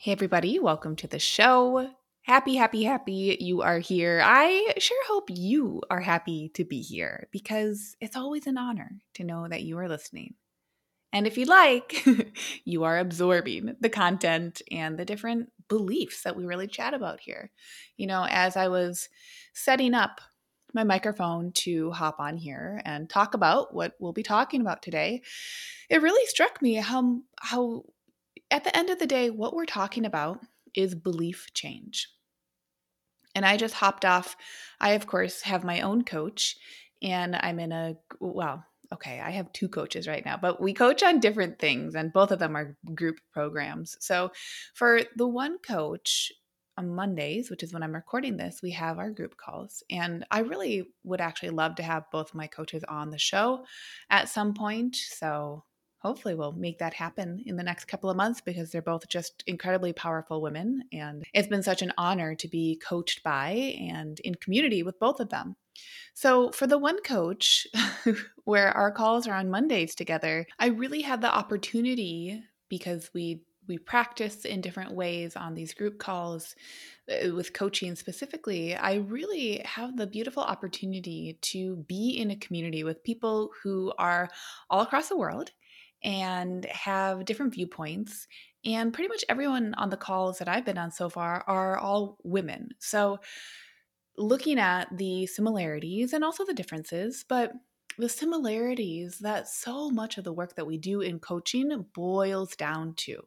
Hey, everybody, welcome to the show. Happy, happy, happy you are here. I sure hope you are happy to be here because it's always an honor to know that you are listening. And if you like, you are absorbing the content and the different beliefs that we really chat about here. You know, as I was setting up my microphone to hop on here and talk about what we'll be talking about today, it really struck me how how at the end of the day, what we're talking about is belief change. And I just hopped off. I, of course, have my own coach, and I'm in a, well, okay, I have two coaches right now, but we coach on different things, and both of them are group programs. So for the one coach, on Mondays, which is when I'm recording this, we have our group calls. And I really would actually love to have both my coaches on the show at some point. So hopefully we'll make that happen in the next couple of months because they're both just incredibly powerful women. And it's been such an honor to be coached by and in community with both of them. So for the one coach where our calls are on mondays together i really had the opportunity because we we practice in different ways on these group calls uh, with coaching specifically, I really have the beautiful opportunity to be in a community with people who are all across the world and have different viewpoints. And pretty much everyone on the calls that I've been on so far are all women. So, looking at the similarities and also the differences, but the similarities that so much of the work that we do in coaching boils down to.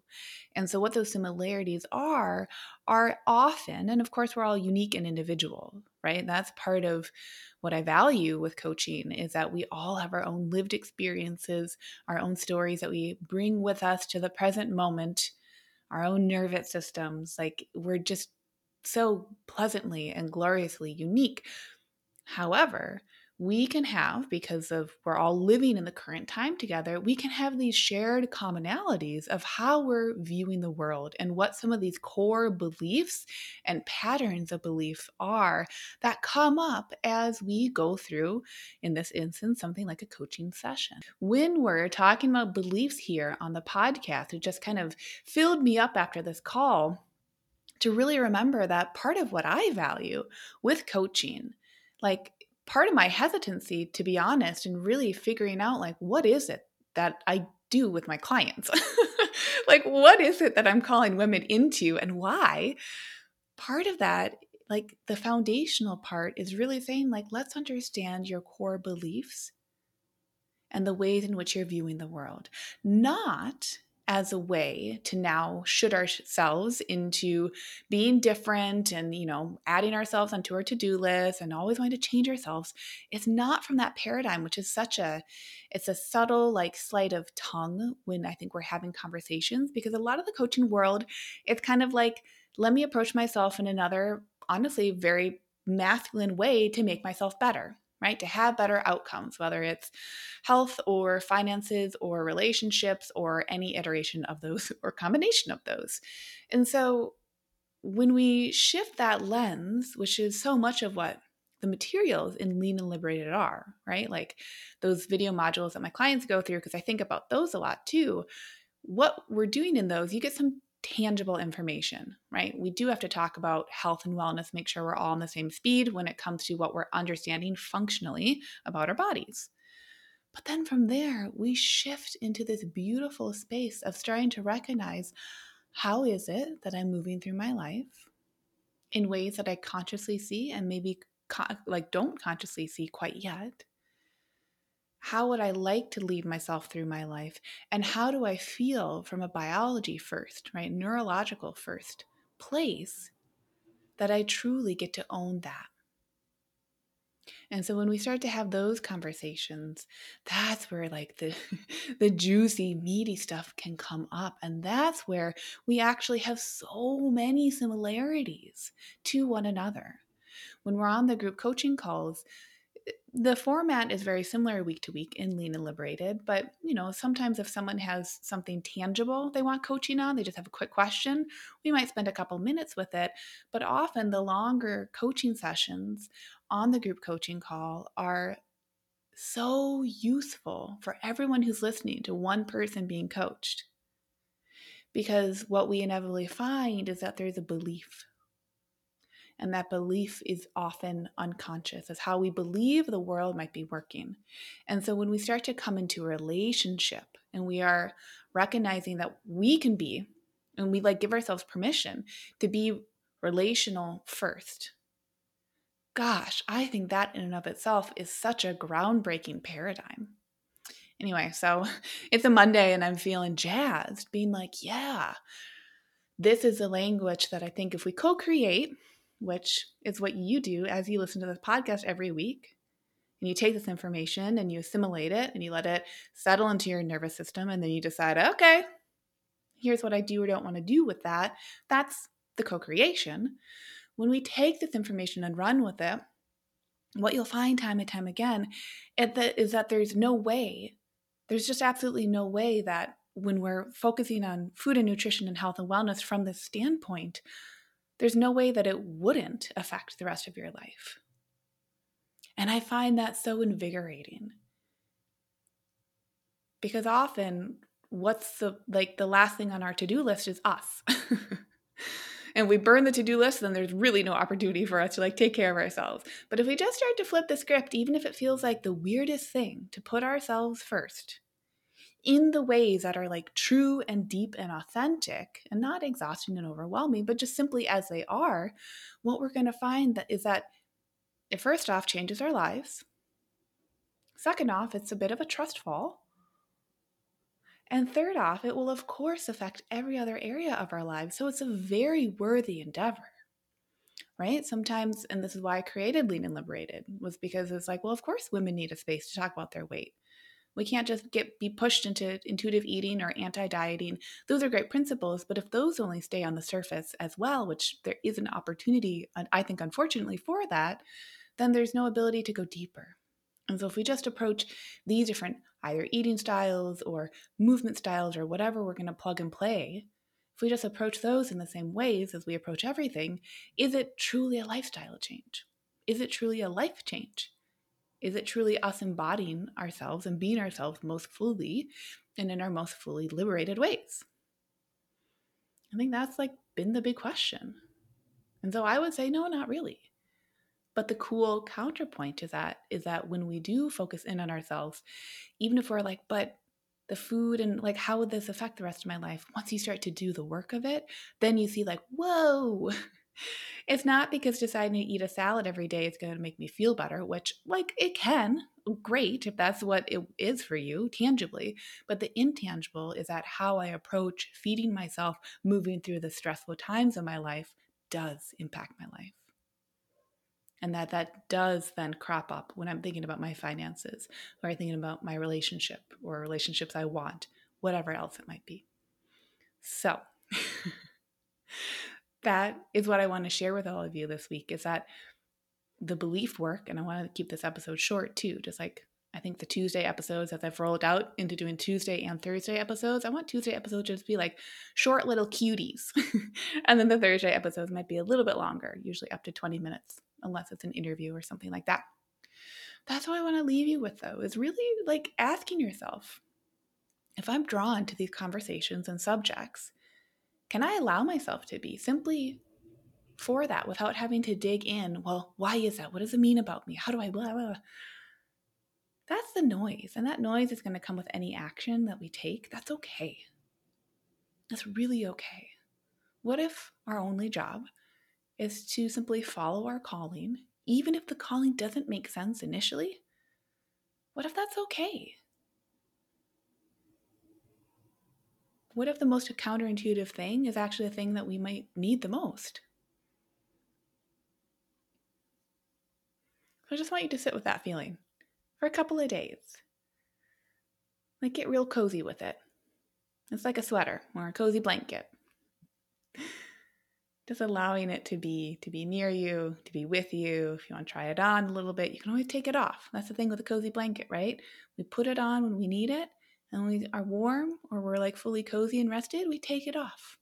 And so, what those similarities are, are often, and of course, we're all unique and individual, right? That's part of what I value with coaching is that we all have our own lived experiences, our own stories that we bring with us to the present moment, our own nervous systems. Like, we're just so pleasantly and gloriously unique. However, we can have, because of we're all living in the current time together, we can have these shared commonalities of how we're viewing the world and what some of these core beliefs and patterns of belief are that come up as we go through, in this instance, something like a coaching session. When we're talking about beliefs here on the podcast, it just kind of filled me up after this call to really remember that part of what I value with coaching like part of my hesitancy, to be honest, and really figuring out like, what is it that I do with my clients? like, what is it that I'm calling women into and why? Part of that, like the foundational part, is really saying, like, let's understand your core beliefs and the ways in which you're viewing the world. Not as a way to now shoot ourselves into being different and you know adding ourselves onto our to-do list and always wanting to change ourselves it's not from that paradigm which is such a it's a subtle like sleight of tongue when i think we're having conversations because a lot of the coaching world it's kind of like let me approach myself in another honestly very masculine way to make myself better right? To have better outcomes, whether it's health or finances or relationships or any iteration of those or combination of those. And so when we shift that lens, which is so much of what the materials in Lean and Liberated are, right? Like those video modules that my clients go through, because I think about those a lot too. What we're doing in those, you get some tangible information, right? We do have to talk about health and wellness, make sure we're all on the same speed when it comes to what we're understanding functionally about our bodies. But then from there, we shift into this beautiful space of starting to recognize how is it that I'm moving through my life in ways that I consciously see and maybe like don't consciously see quite yet how would I like to lead myself through my life? And how do I feel from a biology first, right? Neurological first place that I truly get to own that? And so when we start to have those conversations, that's where like the the juicy meaty stuff can come up and that's where we actually have so many similarities to one another. When we're on the group coaching calls, the format is very similar week to week in lean and liberated but you know sometimes if someone has something tangible they want coaching on they just have a quick question we might spend a couple minutes with it but often the longer coaching sessions on the group coaching call are so useful for everyone who's listening to one person being coached. Because what we inevitably find is that there's a belief and that belief is often unconscious as how we believe the world might be working. And so when we start to come into a relationship and we are recognizing that we can be, and we like give ourselves permission to be relational first. Gosh, I think that in and of itself is such a groundbreaking paradigm. Anyway, so it's a Monday and I'm feeling jazzed, being like, yeah, this is a language that I think if we co create, which is what you do as you listen to this podcast every week. And you take this information and you assimilate it and you let it settle into your nervous system. And then you decide, okay, here's what I do or don't want to do with that. That's the co creation. When we take this information and run with it, what you'll find time and time again is that there's no way, there's just absolutely no way that when we're focusing on food and nutrition and health and wellness from this standpoint, there's no way that it wouldn't affect the rest of your life. And I find that so invigorating. Because often what's the like the last thing on our to-do list is us. and we burn the to-do list then there's really no opportunity for us to like take care of ourselves. But if we just start to flip the script even if it feels like the weirdest thing to put ourselves first, in the ways that are like true and deep and authentic and not exhausting and overwhelming, but just simply as they are, what we're going to find that is that it first off changes our lives. Second off, it's a bit of a trust fall. And third off, it will of course affect every other area of our lives. So it's a very worthy endeavor. Right? Sometimes, and this is why I created Lean and Liberated, was because it's like, well, of course women need a space to talk about their weight we can't just get be pushed into intuitive eating or anti-dieting. Those are great principles, but if those only stay on the surface as well, which there is an opportunity, I think unfortunately for that, then there's no ability to go deeper. And so if we just approach these different either eating styles or movement styles or whatever we're going to plug and play, if we just approach those in the same ways as we approach everything, is it truly a lifestyle change? Is it truly a life change? Is it truly us embodying ourselves and being ourselves most fully and in our most fully liberated ways? I think that's like been the big question. And so I would say no, not really. But the cool counterpoint to that is that when we do focus in on ourselves, even if we're like, but the food and like how would this affect the rest of my life? Once you start to do the work of it, then you see like, whoa, It's not because deciding to eat a salad every day is going to make me feel better, which, like, it can. Great if that's what it is for you, tangibly. But the intangible is that how I approach feeding myself, moving through the stressful times of my life, does impact my life. And that that does then crop up when I'm thinking about my finances, or I'm thinking about my relationship, or relationships I want, whatever else it might be. So, that is what I want to share with all of you this week is that the belief work, and I want to keep this episode short too, just like I think the Tuesday episodes, as I've rolled out into doing Tuesday and Thursday episodes, I want Tuesday episodes just to be like short little cuties. and then the Thursday episodes might be a little bit longer, usually up to 20 minutes, unless it's an interview or something like that. That's what I want to leave you with, though, is really like asking yourself if I'm drawn to these conversations and subjects, can I allow myself to be simply for that without having to dig in? Well, why is that? What does it mean about me? How do I blah, blah, blah. That's the noise. And that noise is going to come with any action that we take. That's okay. That's really okay. What if our only job is to simply follow our calling, even if the calling doesn't make sense initially? What if that's okay? What if the most counterintuitive thing is actually the thing that we might need the most? So I just want you to sit with that feeling for a couple of days. Like get real cozy with it. It's like a sweater or a cozy blanket. Just allowing it to be to be near you, to be with you. If you want to try it on a little bit, you can always take it off. That's the thing with a cozy blanket, right? We put it on when we need it, and we are warm or we're like fully cozy and rested, we take it off.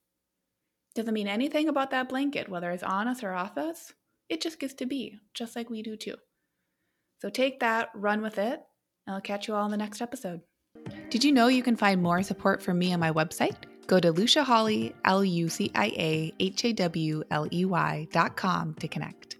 Doesn't mean anything about that blanket, whether it's on us or off us. It just gets to be, just like we do too. So take that, run with it, and I'll catch you all in the next episode. Did you know you can find more support from me on my website? Go to Lucia Hawley, L U C I A H A W L E Y dot com to connect.